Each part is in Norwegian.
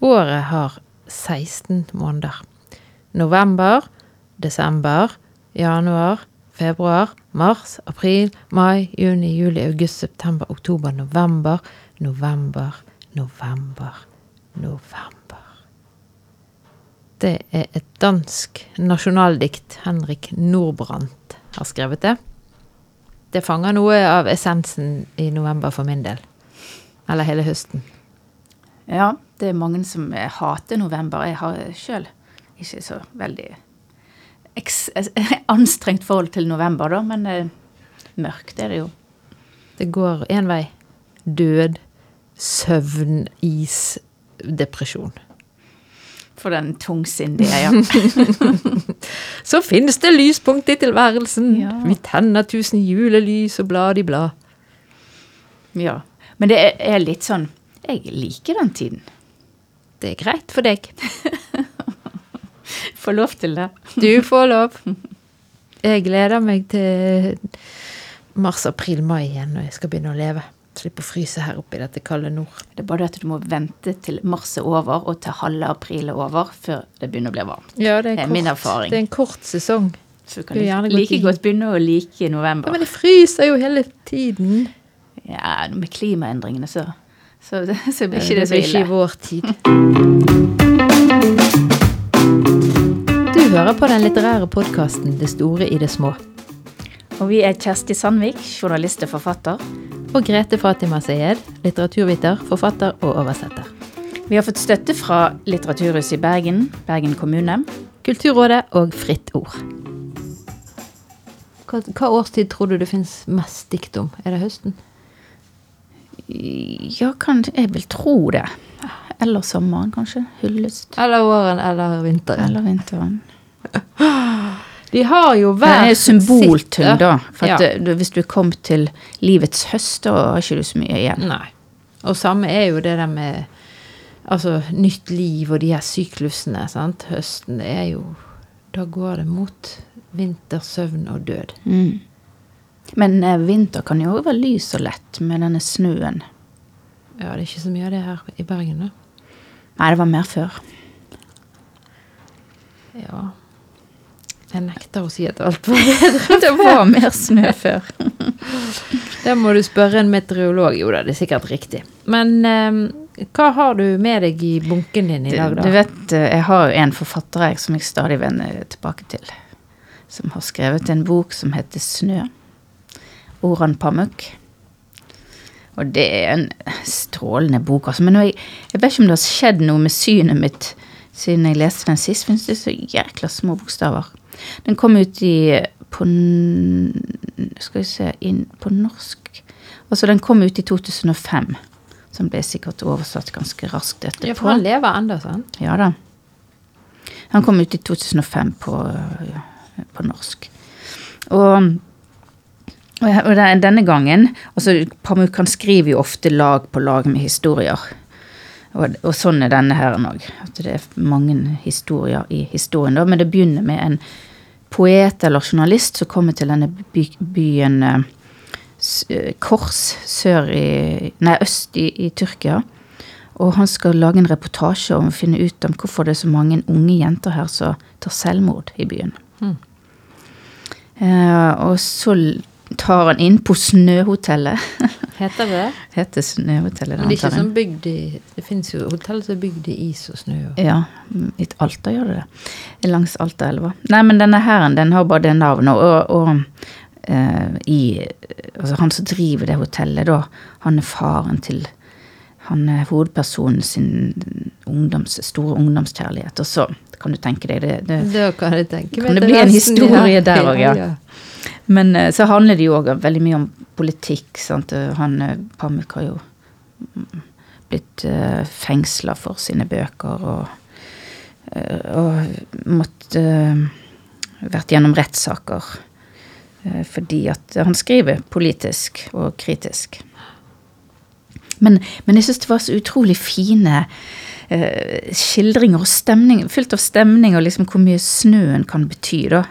Året har 16 måneder. November, desember, januar, februar, mars, april, mai, juni, juli, august, september, oktober, november, november, november, november. Det er et dansk nasjonaldikt Henrik Nordbrandt har skrevet det. Det fanger noe av essensen i november for min del. Eller hele høsten. Ja, det er mange som eh, hater november. Jeg har sjøl ikke så veldig anstrengt forhold til november, da, men eh, mørkt er det jo. Det går én vei. Død, søvn, is, depresjon. For den tungsindige, ja. Så finnes det lyspunkt i tilværelsen. Ja. Vi tenner tusen julelys og blad i blad. ja. Men det er, er litt sånn Jeg liker den tiden. Det er greit for deg. Får lov til det. Du får lov. Jeg gleder meg til mars, april, mai igjen når jeg skal begynne å leve. Slippe å fryse her oppe i dette kalde nord. Det er bare det at du må vente til mars er over og til halve april er over før det begynner å bli varmt. Ja, det Det er min erfaring. Det er en kort sesong. Så du Du kan gjerne like, like til- godt begynne å like Ja, november. men det fryser jo hele tiden. Ja, med klimaendringene så, så, så blir ikke det det så blir ikke i vår tid. Du hører på den litterære podkasten Det store i det små. Og vi er Kjersti Sandvik, journalist og forfatter. Og Grete Fatima Sayed, litteraturviter, forfatter og oversetter. Vi har fått støtte fra Litteraturhuset i Bergen, Bergen kommune. Kulturrådet og Fritt Ord. Hva, hva årstid tror du det finnes mest dikt om? Er det høsten? Ja, kan, jeg vil tro det. Eller sommeren, kanskje. Hyllest. Eller våren eller vinteren. Eller vinteren. De har jo Den hver er symboltung, da. For at ja. hvis du kom til livets høst, da har ikke du så mye igjen. Nei. Og samme er jo det der med altså, nytt liv og de her syklusene. sant? Høsten er jo Da går det mot vinter, søvn og død. Mm. Men eh, vinter kan jo være lys og lett med denne snøen. Ja, det er ikke så mye av det her i Bergen, da. Nei, det var mer før. Ja. Jeg nekter å si at alt var bedre. Det var mer snø før. Da må du spørre en meteorolog. Jo da, det er sikkert riktig. Men eh, hva har du med deg i bunken din i dag, da? du vet, eh, jeg har jo en forfatter jeg, som jeg stadig vender tilbake til. Som har skrevet en bok som heter Snø. Oran Pamuk. Og det er en strålende bok, altså. Men jeg, jeg vet ikke om det har skjedd noe med synet mitt siden jeg leste den sist. Finnes det så jækla små bokstaver. Den kom ut i på Skal vi se inn, På norsk Altså, den kom ut i 2005. Som ble sikkert oversatt ganske raskt etterpå. Ja, for han lever ennå, sant? Ja da. Han kom ut i 2005 på, på norsk. Og, og denne gangen altså Pamukkan skriver jo ofte lag på lag med historier. Og, og sånn er denne her òg. At det er mange historier i historien. da, Men det begynner med en poet eller journalist som kommer til denne by, byen eh, eh, Kors sør i, nei, øst i, i Tyrkia. Og han skal lage en reportasje om å finne ut om hvorfor det er så mange unge jenter her som tar selvmord i byen. Mm. Uh, og så tar han inn på Snøhotellet. Heter det? Heter Snøhotellet. Men det er ikke sånn bygd i Det fins jo hotell som er bygd i is og snø. Og. Ja, i Alta gjør det det. Langs Altaelva. Nei, men denne herren, den har bare det navnet. Og, og uh, i Altså, han som driver det hotellet, da, han er faren til Han er hovedpersonen sin ungdoms, store ungdomskjærlighet. Og så kan du tenke deg det, det det kan Kan det bli en historie der også, ja. Men eh, så handler det jo òg veldig mye om politikk. Sant? Eh, Han eh, Pamuk har jo mm, blitt uh, fengsla for sine bøker og, eh, og måtte eh, vært gjennom rettssaker eh, fordi at han skriver politisk og kritisk. Men, men jeg syns det var så utrolig fine eh, skildringer og stemning, fylt av stemning og liksom hvor mye snøen kan bety, da.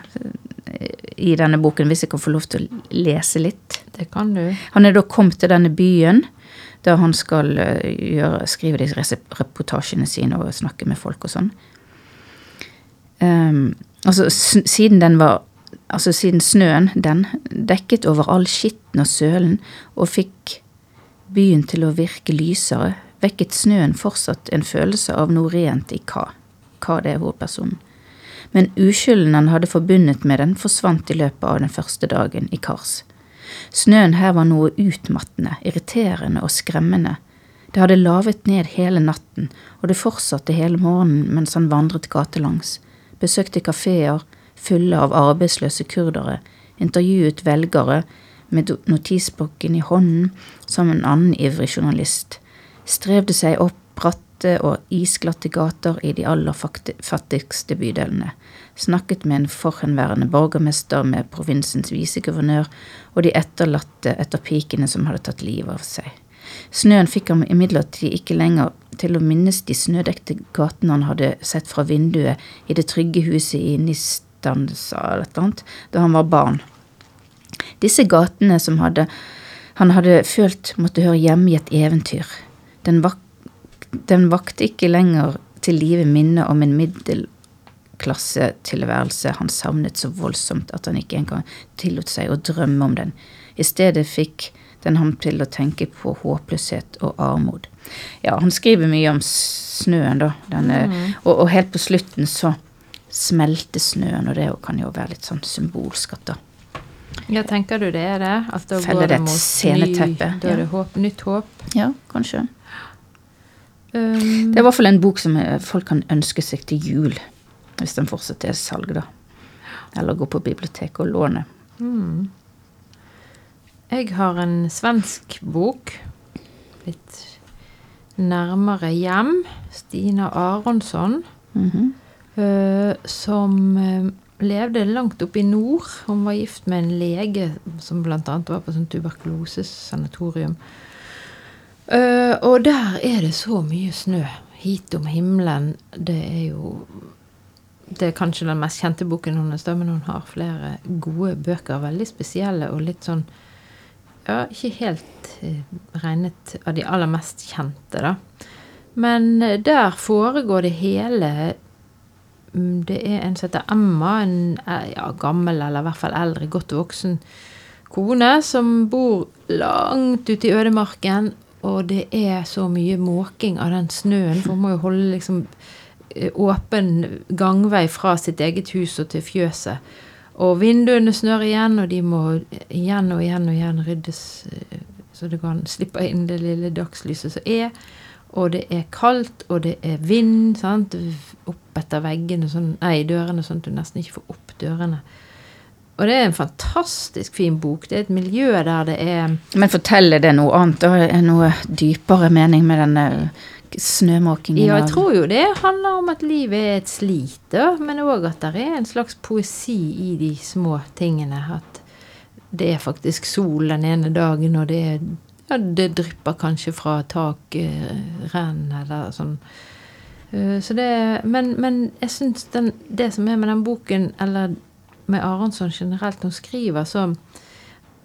I denne boken, hvis jeg kan få lov til å lese litt. Det kan du. Han er da kommet til denne byen Da han skal eh, gjøre, skrive de reportasjene sine og snakke med folk og sånn. Um, altså, siden den var Altså siden snøen, den, dekket over all skitten og sølen og fikk byen til å virke lysere, vekket snøen fortsatt en følelse av noe rent i hva. Hva det er hovedpersonen. Men uskylden han hadde forbundet med den, forsvant i løpet av den første dagen i Kars. Snøen her var noe utmattende, irriterende og skremmende. Det hadde lavet ned hele natten, og det fortsatte hele morgenen mens han vandret gatelangs, besøkte kafeer fulle av arbeidsløse kurdere, intervjuet velgere med notisbokken i hånden som en annen ivrig journalist, strevde seg opp bratte og isglatte gater i de aller fattigste bydelene, snakket med en forhenværende borgermester med provinsens viseguvernør og de etterlatte etter pikene som hadde tatt livet av seg. Snøen fikk ham imidlertid ikke lenger til å minnes de snødekte gatene han hadde sett fra vinduet i det trygge huset i Nistansa eller et annet, da han var barn. Disse gatene som hadde, han hadde følt måtte høre hjemme i et eventyr. Den, vak, den vakte ikke lenger til live minnet om en middelklassetilværelse han savnet så voldsomt at han ikke engang tillot seg å drømme om den. I stedet fikk den ham til å tenke på håpløshet og armod. Ja, han skriver mye om snøen, da. Denne, og, og helt på slutten så smelter snøen, og det kan jo være litt sånn symbolsk at da Ja, tenker du det er det? At da Feller går det det et mot sceneteppe, Ny, da er det håp, nytt håp. Ja, kanskje. Um, Det er i hvert fall en bok som eh, folk kan ønske seg til jul. Hvis den fortsatt er salg, da. Eller gå på biblioteket og låne. jeg har en svensk bok. Litt nærmere hjem. Stina Aronsson. Mm -hmm. uh, som eh, levde langt oppe i nord. Hun var gift med en lege som bl.a. var på sånn tuberkulosesanatorium. Eh, og der er det så mye snø. Hit om himmelen. Det er jo Det er kanskje den mest kjente boken hennes, men hun har flere gode bøker. Veldig spesielle og litt sånn Ja, ikke helt eh, regnet av de aller mest kjente, da. Men eh, der foregår det hele mm, Det er en som heter Emma, en ja, gammel eller i hvert fall eldre, godt voksen kone som bor langt ute i ødemarken. Og det er så mye måking av den snøen, for hun må jo holde liksom eh, åpen gangvei fra sitt eget hus og til fjøset. Og vinduene snør igjen, og de må igjen og igjen og igjen ryddes eh, så det kan slippe inn det lille dagslyset som er. Og det er kaldt, og det er vind sant? opp etter veggene, sånn, nei, dørene, sånn at du nesten ikke får opp dørene. Og det er en fantastisk fin bok. Det er et miljø der det er Men forteller det noe annet? Det er noe dypere mening med denne snømåkingen? Ja, jeg tror jo det handler om at livet er et slit, da, men òg at det er en slags poesi i de små tingene. At det er faktisk sol den ene dagen, og det, er, ja, det drypper kanskje fra takrenn eller sånn. Eh, Så det, men, men jeg syns det som er med den boken, eller med Aronsson generelt, hun skriver så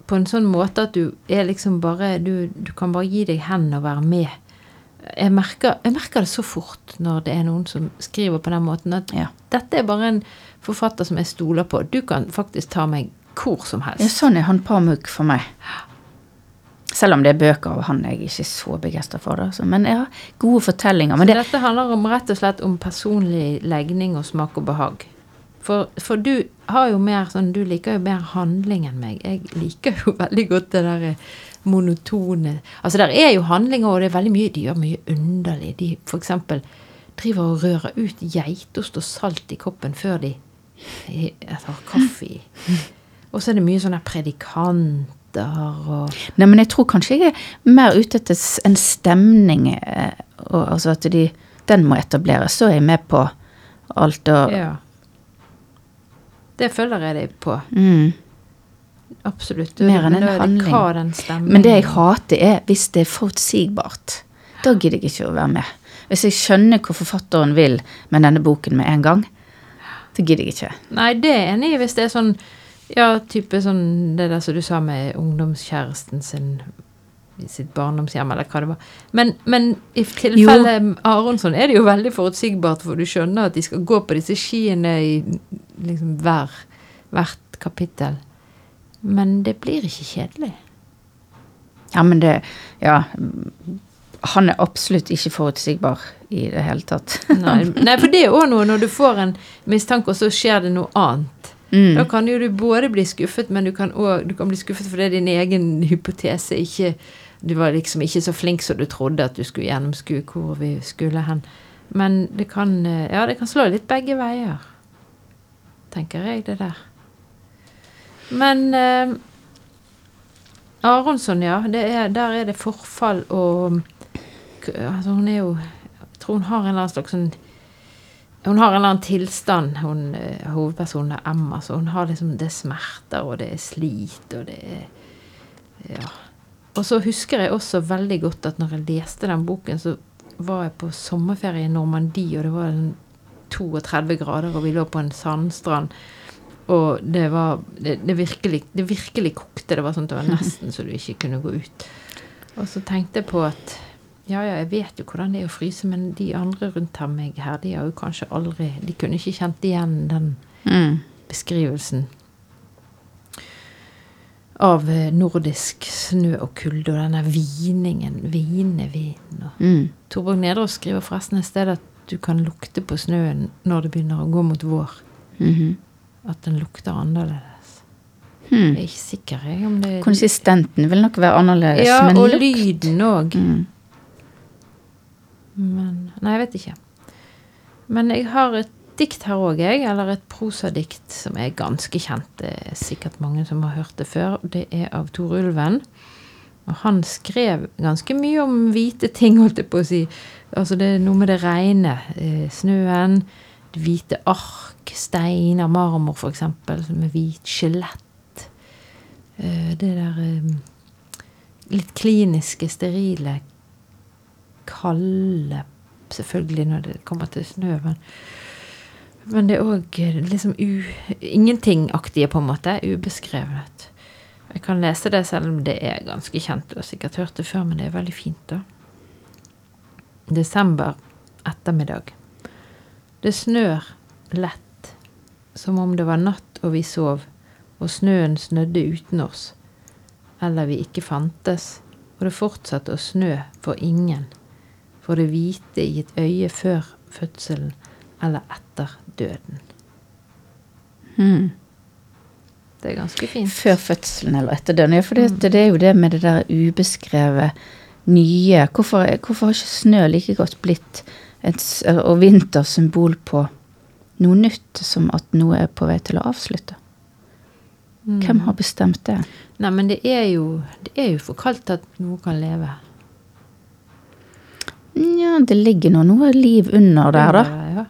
på en sånn måte at du er liksom bare Du, du kan bare gi deg hen og være med. Jeg merker, jeg merker det så fort når det er noen som skriver på den måten, at Ja. dette er bare en forfatter som jeg stoler på. Du kan faktisk ta meg hvor som helst. Ja, sånn er han Pamuk for meg. Selv om det er bøker av han jeg er ikke så begeistra for. det. Altså. Men ja, gode fortellinger. Men Så det, dette handler om, rett og slett om personlig legning og smak og behag. For, for du har jo mer sånn Du liker jo mer handling enn meg. Jeg liker jo veldig godt det der eh, monotone Altså, der er jo handlinger, og det er veldig mye De gjør mye underlig. De eksempel driver og rører ut geitost og salt i koppen før de tar kaffe i. Og så er det mye sånne predikanter og nei, men jeg tror kanskje jeg er mer ute etter en stemning. eh, Og, altså at de, den må etableres. Så er jeg med på alt og Ja. Det følger jeg deg på. mm. Absolutt. Mer enn en handling. Men det jeg hater, er hvis det er forutsigbart. Da gidder jeg ikke å være med. Hvis jeg skjønner hva forfatteren vil med denne boken med en gang, så gidder jeg ikke. Nei, det er enig i. Hvis det er sånn Ja, type sånn det der som du sa med ungdomskjæresten sin sitt barndomshjem, eller hva det var. Men, men i tilfelle Aronsson er det jo veldig forutsigbart, for du skjønner at de skal gå på disse skiene i liksom hver, hvert kapittel. Men det blir ikke kjedelig. Ja, men det Ja. Han er absolutt ikke forutsigbar i det hele tatt. Nei, nei for det er òg noe når du får en mistanke, og så skjer det noe annet. Mm. Da kan jo du både bli skuffet, men du kan, også, du kan bli skuffet fordi din egen hypotese ikke Du var liksom ikke så flink som du trodde at du skulle gjennomskue hvor vi skulle hen. Men det kan, eh, ja, det kan slå litt begge veier. Tenker jeg, det der. Men eh, Aronsson, ja. Er, der er det forfall og altså Hun er jo Jeg tror hun har en eller annen slags sånn Hun har en eller annen tilstand, hun eh, hovedpersonen er Emma. Så hun har liksom Det er smerter, og det er slit, og det er Ja. Og så husker jeg også veldig godt at når jeg leste den boken, så var jeg på sommerferie i Normandie, og det var 32 grader, og vi lå på en sandstrand. Og det var det, det, virkelig, det virkelig kokte. Det var sånn at det var nesten så du ikke kunne gå ut. Og så tenkte jeg på at ja, ja, jeg vet jo hvordan det er å fryse, men de andre rundt her meg her, de har jo kanskje aldri De kunne ikke kjent igjen den Mm. beskrivelsen av eh, nordisk snø og kulde og denne viningen, Vine, vin. Mm. Torborg Nedreås skriver forresten et sted at du kan lukte på snøen når det begynner å gå mot vår. Mhm. At den lukter annerledes. Hmm. Jeg er ikke sikker jeg om det Konsistenten vil nok være annerledes, Ja, men og lyden òg. Mm. Men Nei, jeg vet ikke. Men jeg har et dikt her òg, jeg. Eller et prosadikt som er ganske kjent. Det er sikkert mange som har hørt det før. Det er av Tor Ulven. Og han skrev ganske mye om hvite ting, holdt jeg på å si. Altså det er noe med det reine. Eh, snøen, hvite ark, steiner, marmor f.eks. Med hvit skjelett. Eh, det der eh, litt kliniske, sterile, kalde Selvfølgelig når det kommer til snø, men, men det er òg liksom ingentingaktige, på en måte. Ubeskrevet. Jeg kan lese det selv om det er ganske kjent. Du har sikkert hørt det før, men det er veldig fint, da. Desember ettermiddag. Det snør lett, som om det var natt og vi sov, og snøen snødde uten oss, eller vi ikke fantes, og det fortsatte å snø for ingen, for det hvite i et øye før fødselen eller etter døden. Mm. Det er ganske fint. Før fødselen eller etter døden. Ja, for det, det er jo det med det der ubeskrevet nye. Hvorfor, hvorfor har ikke snø like godt blitt et, og vinter symbol på noe nytt, som at noe er på vei til å avslutte? Hvem har bestemt det? Nei, men det er jo, det er jo for kaldt at noe kan leve. Ja, det ligger nå noe liv under der, da. Ja.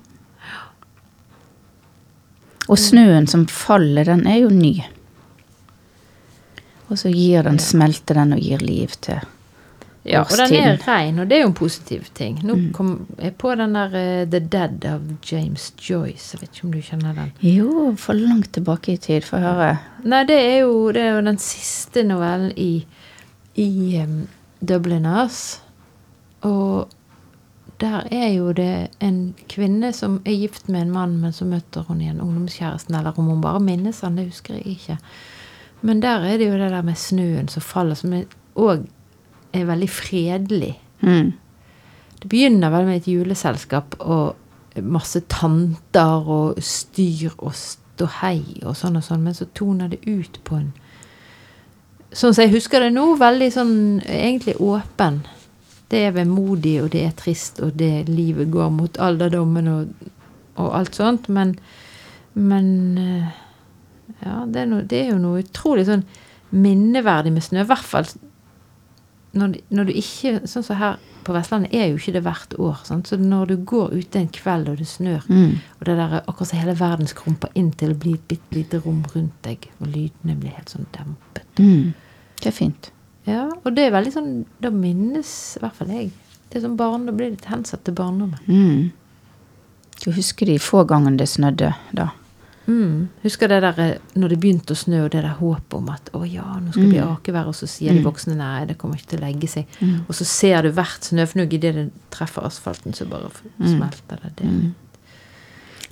Og snøen som faller, den er jo ny. Og så gir den, smelter den og gir liv til Ja, og den er rein, og det er jo en positiv ting. Nå Mm. kom jeg på den der uh, The Dead av James Joyce. Jeg vet ikke om du kjenner den? Jo, for langt tilbake i tid, få høre. Nei, det er jo, det er jo den siste novellen i, i um, Dubliners. Og der er jo det en kvinne som er gift med en mann, men så møter hun igjen ungdomskjæresten. Eller om hun bare minnes han, det husker jeg ikke. Men der er det jo det der med snøen som faller, som òg er veldig fredelig. Mm. Det begynner vel med et juleselskap og masse tanter og styr og ståhei og sånn og sånn, men så toner det ut på en Sånn som jeg husker det nå, veldig sånn egentlig åpen. Det er vemodig, og det er trist, og det livet går mot alderdommen og, og alt sånt, men Men eh, ja, det er, no, det er jo noe utrolig sånn minneverdig med snø. I hvert fall når, når du ikke Sånn som her på Vestlandet er jo ikke det hvert år. Sant? Så når du går ute en kveld og det snør, Mm. og det der akkurat som hele verden skrumper inn til å bli et bitte lite rom rundt deg, og lydene blir helt sånn dempet. Mm. Det er fint. Ja, og det er veldig sånn Da minnes i hvert fall jeg. Det er som barn, Da blir det hensatt til barndommen. Mm. Du husker de få gangene det snødde da? Mm. Husker det der eh, når det begynte å snø, og det der håpet om at å ja, nå skal det bli akevær, og så sier de voksne nei, det kommer ikke til å legge seg. Og så ser du hvert snøfnugg idet det treffer asfalten, så bare smelter det. det.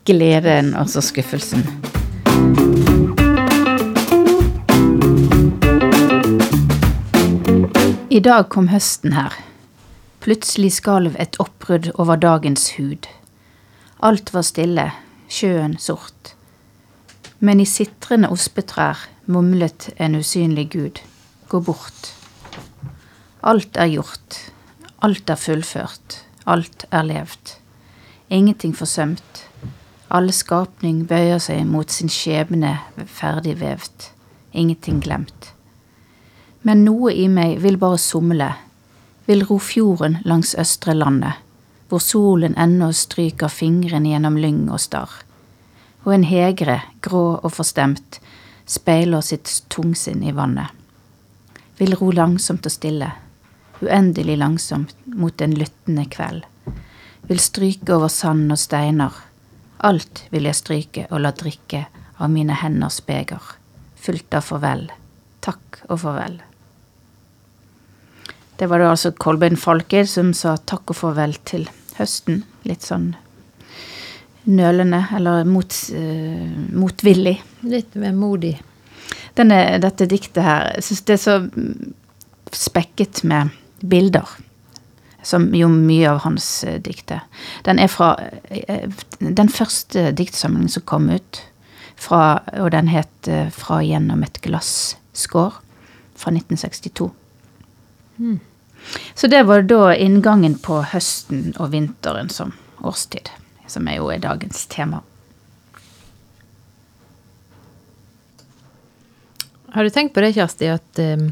Gleden og så skuffelsen. I dag kom høsten her. Plutselig skalv et oppbrudd over dagens hud. Alt var stille, sjøen sort. Men i sitrende ospetrær mumlet en usynlig gud. Gå bort. Alt er gjort. Alt er fullført. Alt er levd. Ingenting forsømt. Alle skapning bøyer seg mot sin skjebne ferdig vevd. Ingenting glemt. Men noe i meg vil bare somle, vil ro fjorden langs østre landet, hvor solen ennå stryker fingren gjennom lyng og starr. Og en hegre, grå og forstemt, speiler sitt tungsinn i vannet. Vil ro langsomt og stille, uendelig langsomt mot en lyttende kveld. Vil stryke over sand og steiner. Alt vil jeg stryke og la drikke av mine henders beger, fullt av farvel. Takk og farvel. Det var det altså Kolbein Falker som sa takk og farvel til høsten. Litt sånn nølende, eller mot, uh, motvillig. Litt vemodig. Denne, dette diktet her, jeg syns det er så mm, spekket med bilder. Som jo mye av hans dikt er. Den er fra eh, den første diktsamlingen som kom ut. Fra, og den het eh, 'Fra gjennom et glasskår' fra 1962. Så det var da inngangen på høsten og vinteren som årstid. Som er jo er dagens tema. Har du tenkt på det, Kjersti, at eh,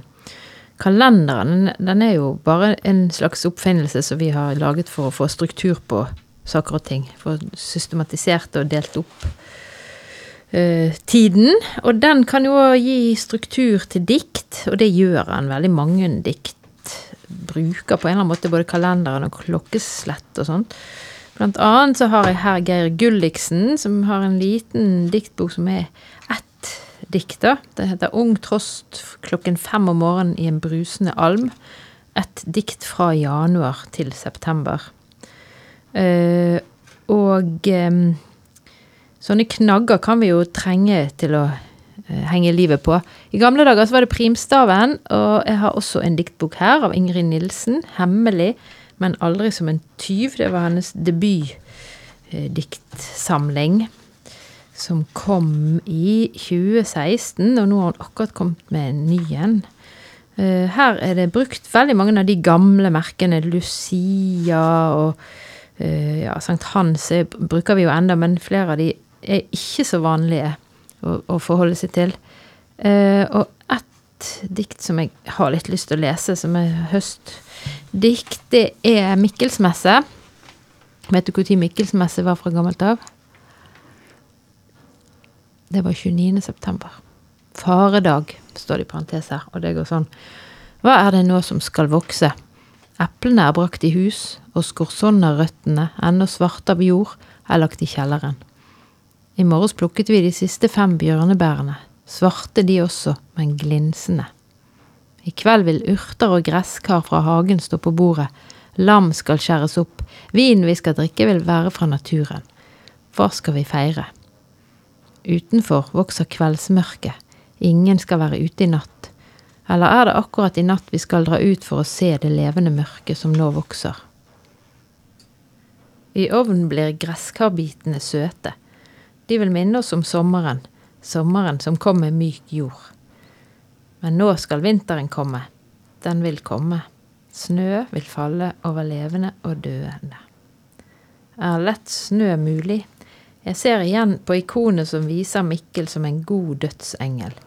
kalenderen den, er jo bare en slags oppfinnelse som vi har laget for å få struktur på saker og ting. Få systematisert og delt opp eh, tiden. Og den kan jo gi struktur til dikt, og det gjør han. Veldig mange dikt bruker på en eller annen måte både kalenderen og klokkeslett og sånt. Blant annet så har jeg her Geir Gulliksen, som har en liten diktbok som er ett dikt. da. Det heter 'Ung trost klokken fem om morgenen i en brusende alm'. Et dikt fra januar til september. Uh, og um, sånne knagger kan vi jo trenge til å eh, henge livet på. I gamle dager så var det Primstaven, og jeg har også en diktbok her av Ingrid Nilsen. 'Hemmelig, men aldri som en tyv'. Det var hennes debutdiktsamling. Som kom i 2016, og nå har hun akkurat kommet med en ny en. Eh, Her er det brukt veldig mange av de gamle merkene. Lucia og eh, ja, Sankt Hans er, bruker vi jo enda, men flere av de er ikke så vanlige å, å forholde seg til. Eh, og ett dikt som jeg har litt lyst til å lese, som er høstdikt, det er Mikkelsmesse. Vet du når Mikkelsmesse var fra gammelt av? Det var 29. september. Faredag, står det i parentes her, og det går sånn. Hva er det nå som skal vokse? Eplene er brakt i hus, og skorsonnerrøttene, ennå svarte av jord, er lagt i kjelleren. I morges plukket vi de siste fem bjørnebærene, svarte de også, men glinsende. I kveld vil urter og gresskar fra hagen stå på bordet, lam skal skjæres opp, vinen vi skal drikke vil være fra naturen. Hva skal vi feire? Utenfor vokser kveldsmørket, ingen skal være ute i natt. Eller er det akkurat i natt vi skal dra ut for å se det levende mørket som nå vokser? I ovnen blir gresskarbitene søte. De vil minne oss om sommeren, sommeren som kom med myk jord. Men nå skal vinteren komme. Den vil komme. Snø vil falle over levende og døende. Er lett snø mulig? Jeg ser igjen på ikonet som viser Mikkel som en god dødsengel.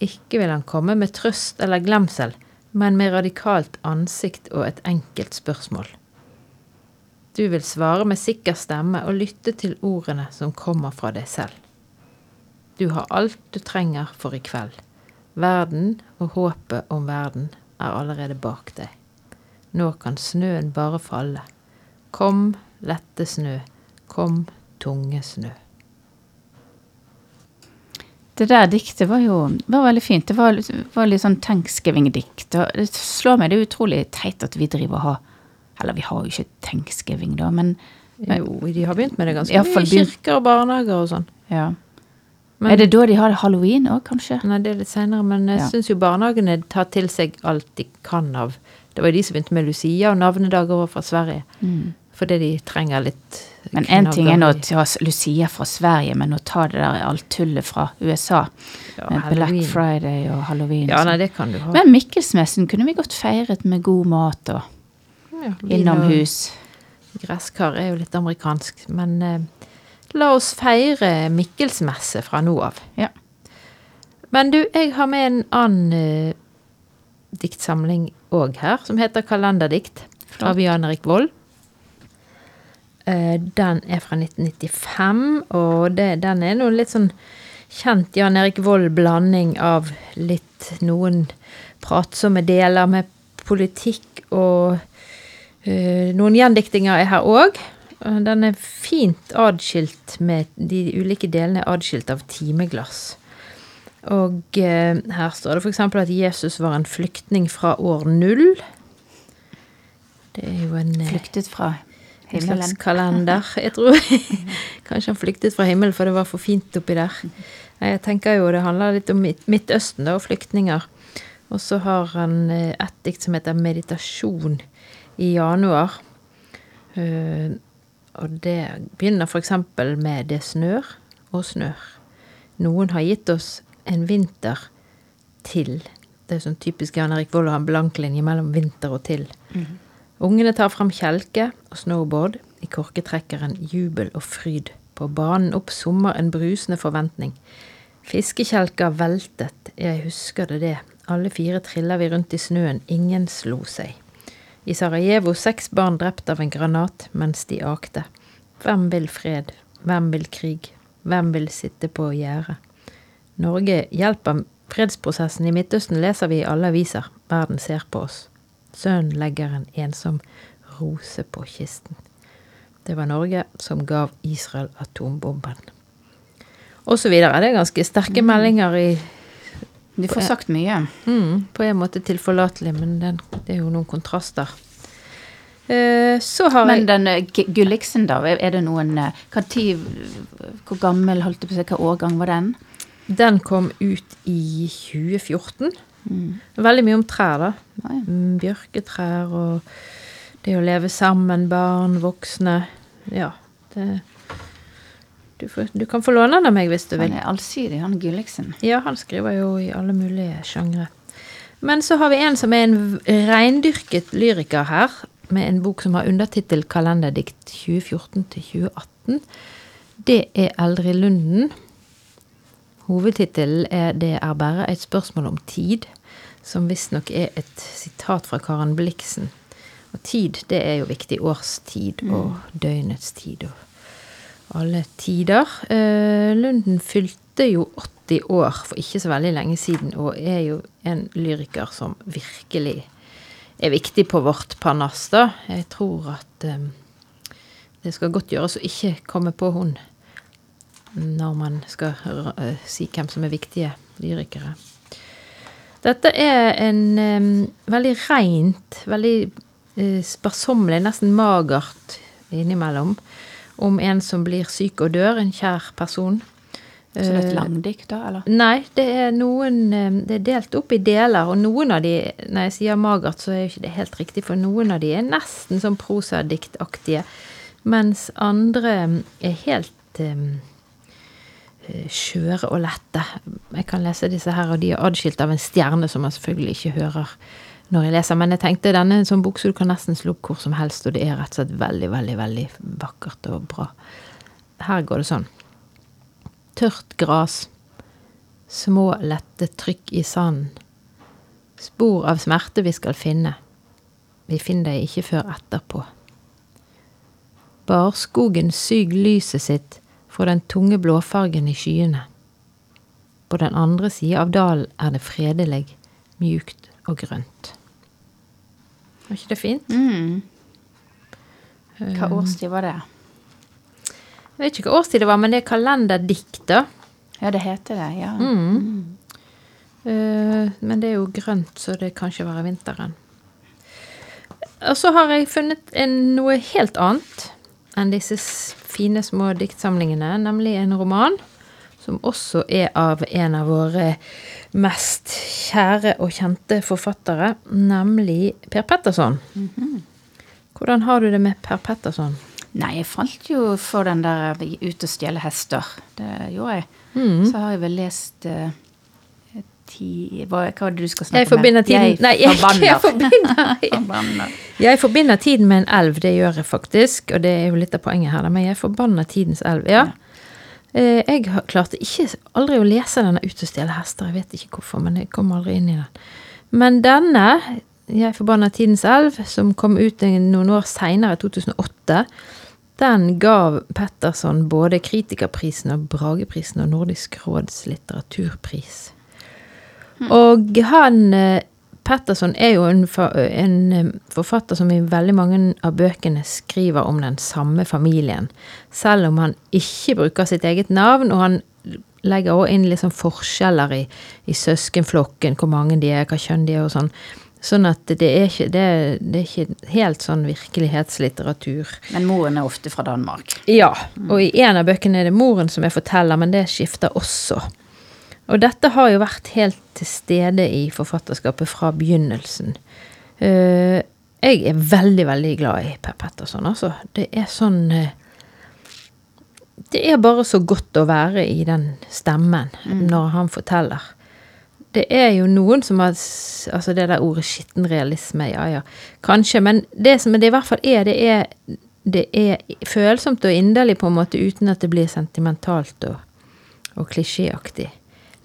Ikke vil han komme med trøst eller glemsel, men med radikalt ansikt og et enkelt spørsmål. Du vil svare med sikker stemme og lytte til ordene som kommer fra deg selv. Du har alt du trenger for i kveld. Verden og håpet om verden er allerede bak deg. Nå kan snøen bare falle. Kom, lette snø. Kom, tunge snø. Det der diktet var jo var veldig fint. Det var, var litt sånn thanksgiving-dikt. Det slår meg, det er utrolig teit at vi driver og har Eller vi har jo ikke thanksgiving, da, men Jo, de har begynt med det ganske mye i kirker og barnehager og sånn. ja. Men- Er det da de har halloween òg, kanskje? Nei, det er litt senere, men jeg Ja. syns jo barnehagene tar til seg alt de kan av Det var jo de som begynte med Lucia og navnedager fra Sverige. Fordi de trenger litt Mm. Men én ting er nå å ta Lucia fra Sverige, men å ta det der alt tullet fra USA. Ja, med. Black Friday og halloween. Ja, nei, sånn. det kan du ha. Men Mikkelsmessen kunne vi godt feiret med god mat og Ja, innomhus. Gresskar er jo litt amerikansk, men eh, la oss feire Mikkelsmesse fra nå av. Ja. Men du, jeg har med en annen eh, diktsamling òg her, som heter Kalenderdikt fra av Jan Erik Vold. Eh, den er fra 1995, og det, den er noe litt sånn kjent Jan Erik Vold-blanding av litt noen pratsomme deler med politikk og noen gjendiktinger er her òg. Den er fint adskilt med De ulike delene er adskilt av timeglass. Og eh, her står det f.eks. at Jesus var en flyktning fra år null. Det er jo en eh, Flyktet fra himmelen. en slags kalender. Jeg tror kanskje han flyktet fra himmelen, for det var for fint oppi der. Jeg tenker jo det handler litt om Midtøsten da, og flyktninger. Og så har han eh, et dikt som heter 'Meditasjon i januar'. Eh, og det begynner f.eks. med 'Det snør og snør'. Noen har gitt oss en vinter til. Det er sånn typisk Jan Erik Vold å ha en blank linje mellom vinter og til. Ungene tar fram kjelke og snowboard. I korketrekkeren jubel og fryd. På banen opp sommer en brusende forventning. Fiskekjelker veltet, jeg husker det det. Alle fire triller vi rundt i snøen, ingen slo seg. I Sarajevo seks barn drept av en granat mens de akte. Hvem vil fred? Hvem vil krig? Hvem vil sitte på gjerdet? Norge hjelper fredsprosessen i Midtøsten, leser vi i alle aviser. Verden ser på oss. Sønnen legger en ensom rose på kisten. Det var Norge som gav Israel atombomben. Og så videre. Det er ganske sterke meldinger i De får sagt mye. mm, På en måte tilforlatelig, men den, det er jo noen kontraster. Eh, så har Men jeg den eh, Gulliksen, da, er det noen eh, hva tid, Hvor gammel, holdt jeg på å si, hva årgang var den? Den kom ut i 2014. Veldig mye om trær, da. Ja. Mm, Bjørketrær og det å leve sammen, barn, voksne. Ja. Det, du, får, du kan få låne den av meg hvis du vil. Han er allsidig, han Gulliksen. Ja, han skriver jo i alle mulige sjangre. Men så har vi en som er en reindyrket lyriker her, med en bok som har undertittel 'Kalenderdikt 2014-2018'. Det er Eldrid Lunden. Hovedtittelen er 'Det er bare et spørsmål om tid', som visstnok er et sitat fra Karen Bliksen. Og tid, det er jo viktig. Årstid og døgnets tid og alle tider. Eh, Lunden fylte jo 80 år for ikke så veldig lenge siden, og er jo en lyriker som virkelig er viktig på vårt parnass, da. Jeg tror at eh, det skal godt gjøres å ikke komme på hun når man skal eh, si hvem som er viktige lyrikere. Dette er en um, veldig reint, veldig uh, sparsommelig, nesten magert innimellom, om en som blir syk og dør, en kjær person. Så det er et Eh, langdikt, da? eller? Nei, det er noen eh, Det er delt opp i deler, og noen av de Når jeg sier magert, så er jo ikke det helt riktig, for noen av de er nesten sånn prosadiktaktige, mens andre mm, er helt eh, eh, skjøre og lette. Jeg kan lese disse her, og de er adskilt av en stjerne som man selvfølgelig ikke hører når jeg leser. Men jeg tenkte denne er en sånn bok så du kan nesten slå opp hvor som helst, og det er rett og slett veldig, veldig, veldig vakkert og bra. Her går det sånn. Tørt gras. Små, lette trykk i sanden. Spor av smerte vi skal finne. Vi finner dem ikke før etterpå. Barskogen syg lyset sitt fra den tunge blåfargen i skyene. På den andre sida av dalen er det fredelig, mjukt og grønt. Var ikke det fint? Mm. Hva Um, årstid var det? Jeg vet ikke hva årstid det var, men det er kalenderdikt, da. Ja, det heter det. Ja. Mm. Uh, men det er jo grønt, så det kan ikke være vinteren. Og så har jeg funnet en, noe helt annet enn disse fine små diktsamlingene, nemlig en roman som også er av en av våre mest kjære og kjente forfattere, nemlig Per Petterson. Hvordan har du det med Per Petterson? Nei, jeg falt jo for den der Ut og stjele hester. Det gjorde jeg. Mm. Så har jeg vel lest uh, ti Hva, hva var det du skal snakke Jeg forbinder tiden Jeg Nei, jeg, forbanner. jeg forbinder Forbanner. Jeg forbinder tiden med en elv, det gjør jeg faktisk. Og det er jo litt av poenget her, men jeg forbanner tidens elv, ja. Eh, Jeg har- klarte ikke aldri å lese denne Ut og stjele hester. Jeg vet ikke hvorfor, men jeg kom aldri inn i den. Men denne, Jeg forbanna tidens elv, som kom ut noen år seinere, 2008, den gav Petterson både Kritikerprisen og Brageprisen og Nordisk råds litteraturpris. Og han eh, Petterson er jo en, en eh, forfatter som i veldig mange av bøkene skriver om den samme familien. Selv om han ikke bruker sitt eget navn, og han legger også inn liksom forskjeller i, i søskenflokken, hvor mange de er, hva kjønn de er og sånn. Sånn at det er ikke, det, det er ikke helt sånn virkelighetslitteratur. Men moren er ofte fra Danmark. Ja, og i en av bøkene er det moren som er forteller, men det skifter også. Og dette har jo vært helt til stede i forfatterskapet fra begynnelsen. Eh, jeg er veldig, veldig glad i Per Petterson, altså. Det er sånn eh, Det er bare så godt å være i den stemmen når han forteller. Det er jo noen som har Altså det der ordet skitten realisme, ja ja, kanskje. Men det som det i hvert fall er, det er det er følsomt og inderlig på en måte uten at det blir sentimentalt og, og klisjéaktig.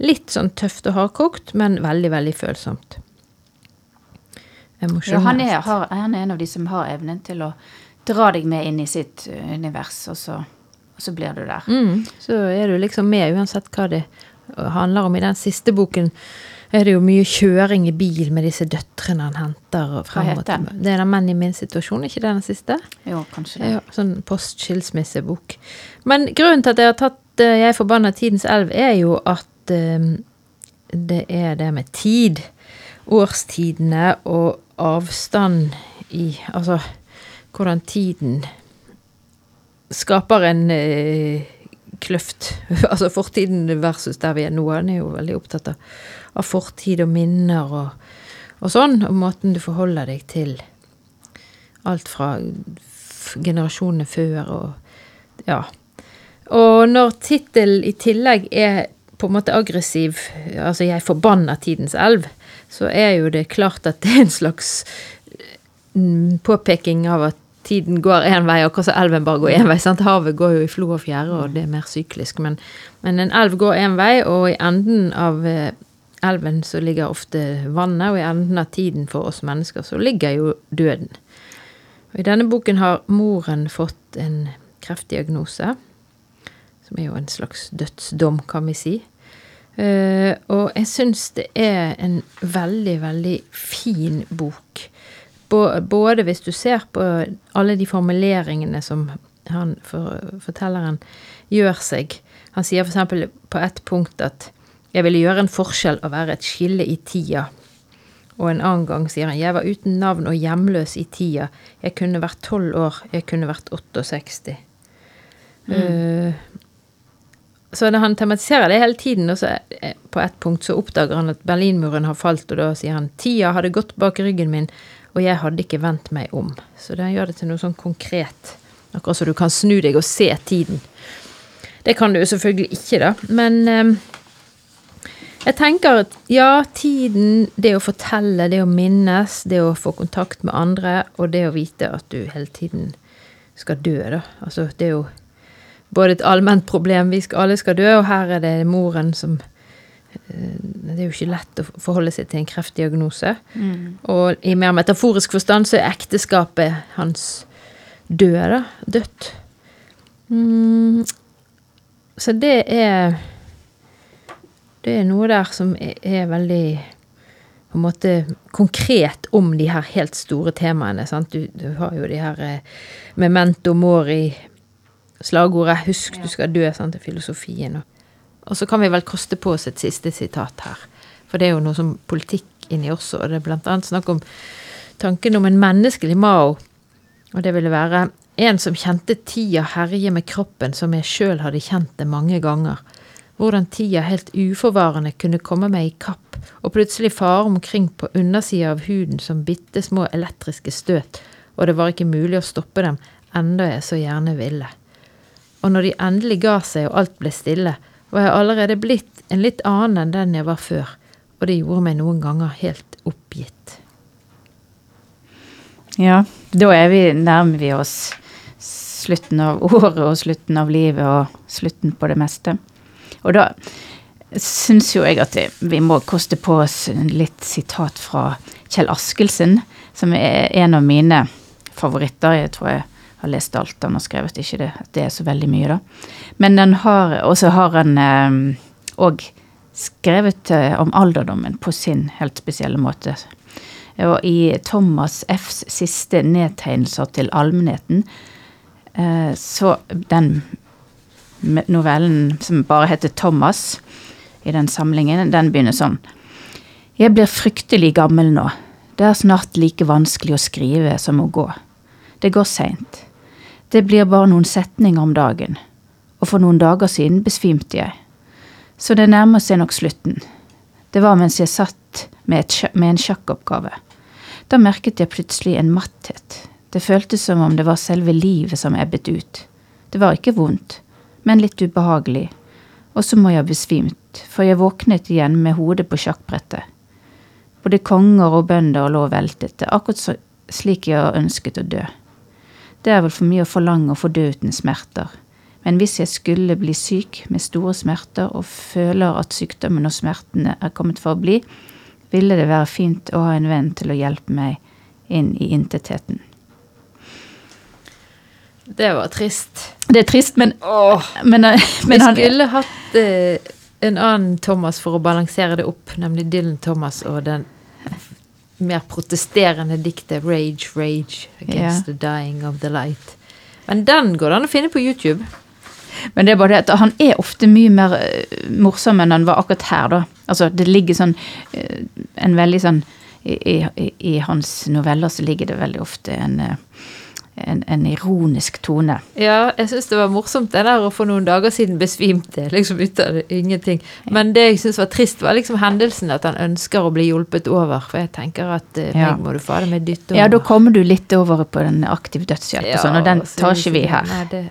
Litt sånn tøft og hardkokt, men veldig, veldig følsomt. Ja, han, er, har, han er en av de som har evnen til å dra deg med inn i sitt uh, univers, og så, og så blir du der. Mm, så er du liksom med uansett hva det handler om. I den siste boken er det jo mye kjøring i bil med disse døtrene han henter. Og Hva heter den? Det er den Menn i min situasjon, ikke det den siste? Jo, kanskje det. Ja, sånn post-skilsmissebok. Men grunnen til at jeg har tatt eh, Jeg forbanna Tidens elv, er jo at eh, det er det med tid. Årstidene og avstand i Altså hvordan tiden skaper en eh, kløft. altså fortiden versus der vi er nå. Han er jo veldig opptatt av, av fortid og minner og, og sånn. Og måten du forholder deg til alt fra generasjonene før og ja. Og når tittelen i tillegg er på en måte aggressiv, altså 'jeg forbanner tidens elv', så er jo det klart at det er en slags mm, påpeking av at tiden går én vei, akkurat som elven bare går én vei. sant? Havet går jo i flo og fjære, og det er mer syklisk. Men, men en elv går én vei, og i enden av eh, elven så ligger ofte vannet, og i enden av tiden for oss mennesker så ligger jo døden. Og I denne boken har moren fått en kreftdiagnose, som er jo en slags dødsdom, kan vi si. Eh, og jeg syns det er en veldig, veldig fin bok. Både hvis du ser på alle de formuleringene som han, for, fortelleren gjør seg. Han sier f.eks. på ett punkt at 'jeg ville gjøre en forskjell og være et skille i tida'. Og en annen gang sier han 'jeg var uten navn og hjemløs i tida'. 'Jeg kunne vært tolv år, jeg kunne vært 68'. Eh, så han tematiserer det hele tiden, og så på et punkt så oppdager han at Berlinmuren har falt, og da sier han 'tida hadde gått bak ryggen min, og jeg hadde ikke vendt meg om'. Så det gjør det til noe sånn konkret. Akkurat så du kan snu deg og se tiden. Det kan du jo selvfølgelig ikke, da, men eh, jeg tenker at ja, tiden, det å fortelle, det å minnes, det å få kontakt med andre, og det å vite at du hele tiden skal dø, da. Altså, det er jo både et allment problem, vi skal, alle skal dø, og her er det moren som eh, Det er jo ikke lett å forholde seg til en kreftdiagnose. Og i mer metaforisk forstand så er ekteskapet hans død, da. Dødt. Mm, så det er Det er noe der som er, er veldig på en måte konkret om de her helt store temaene. Sant? Du, du har jo de her eh, memento mori, slagordet 'husk du skal dø', sant? er filosofien. Og, Og så kan vi vel koste på oss et siste sitat her. For det er jo noe som politikk inni også, og det er blant annet snakk om tanken om en menneskelig Mao. Og det ville være en som kjente tida herje med kroppen som jeg sjøl hadde kjent det mange ganger. Hvordan tida helt uforvarende kunne komme meg i kapp og plutselig fare omkring på undersida av huden som bitte små elektriske støt, og det var ikke mulig å stoppe dem, enda jeg så gjerne ville. Og når de endelig ga seg og alt ble stille, var jeg allerede blitt en litt annen enn den jeg var før, og det gjorde meg noen ganger helt oppgitt. Ja, da vi, nærmer vi oss slutten av året og slutten av livet og slutten på det meste. Og da syns jo jeg at vi må koste på oss litt sitat fra Kjell Askelsen, som er en av mine favoritter. Jeg tror jeg har lest alt han har skrevet, ikke det, det er så veldig mye, da. Men den har, og så har han òg eh, skrevet eh, om alderdommen på sin helt spesielle måte. Og i Thomas Fs siste nedtegnelser til allmennheten, eh, så den novellen som bare heter Thomas, i den samlingen, den begynner sånn. Jeg blir fryktelig gammel nå. Det er snart like vanskelig å skrive som å gå. Det går seint. Det blir bare noen setninger om dagen. Og for noen dager siden besvimte jeg. Så det nærmer seg nok slutten. Det var mens jeg satt med, et, med en sjakkoppgave. Da merket jeg plutselig en matthet. Det føltes som om det var selve livet som ebbet ut. Det var ikke vondt, men litt ubehagelig. Og så må jeg ha besvimt, for jeg våknet igjen med hodet på sjakkbrettet. Både konger og bønder lå veltet, akkurat slik jeg ønsket å dø. Det er vel for mye å forlange å få dø uten smerter. Men hvis jeg skulle bli syk med store smerter og føler at sykdommen og smertene er kommet for å bli, ville det være fint å ha en venn til å hjelpe meg inn i intetheten. Det var trist. Det er trist, men, Åh, men, eh, men han skulle hatt eh, en annen Thomas for å balansere det opp, nemlig Dylan Thomas og den mer protesterende diktet 'Rage, Rage Against the Dying of the Light'. Men den går det an å finne på YouTube. Men det er bare det at han er ofte mye mer eh, morsom enn han var akkurat her, da. Altså, det ligger sånn eh, en veldig sånn i, i, I hans noveller så ligger det veldig ofte en, eh, en, en ironisk tone. Ja, jeg syns det var morsomt det der å for noen dager siden besvimte liksom ut av ingenting. Men det jeg syns var trist, var liksom hendelsen at han ønsker å bli hjulpet over. For jeg tenker at eh, Ja. meg må du fader meg dytte over. Ja, da kommer du litt over på den aktive dødshjelp og sånn, og den tar ikke vi her. Nei, det,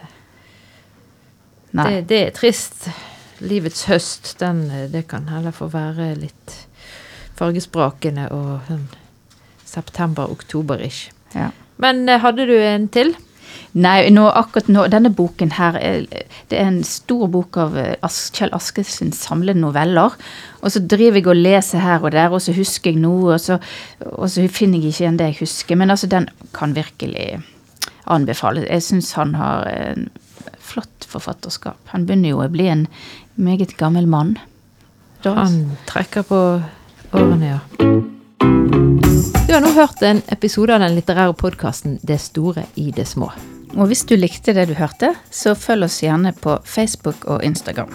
Nei. Det, det er trist. Livets høst, den, eh, det kan heller få være litt fargesprakende og sånn september-oktober-ish. Ja. Men eh, hadde du en til? Nei, nå, akkurat nå, denne boken her, er- det er en stor bok av eh, As Kjell Askesens samlede noveller. Og så driver jeg og leser her og der, og så husker jeg noe, og så, og så finner jeg ikke igjen det jeg husker. Men altså, den kan virkelig anbefales. Jeg syns han har en flott forfatterskap. Han begynner jo å bli en meget gammel mann. Da, Han trekker på årene, ja. Du har nå hørt en episode av den litterære podkasten 'Det store i det små'. og hvis du likte det du hørte, så følg oss gjerne på Facebook og Instagram.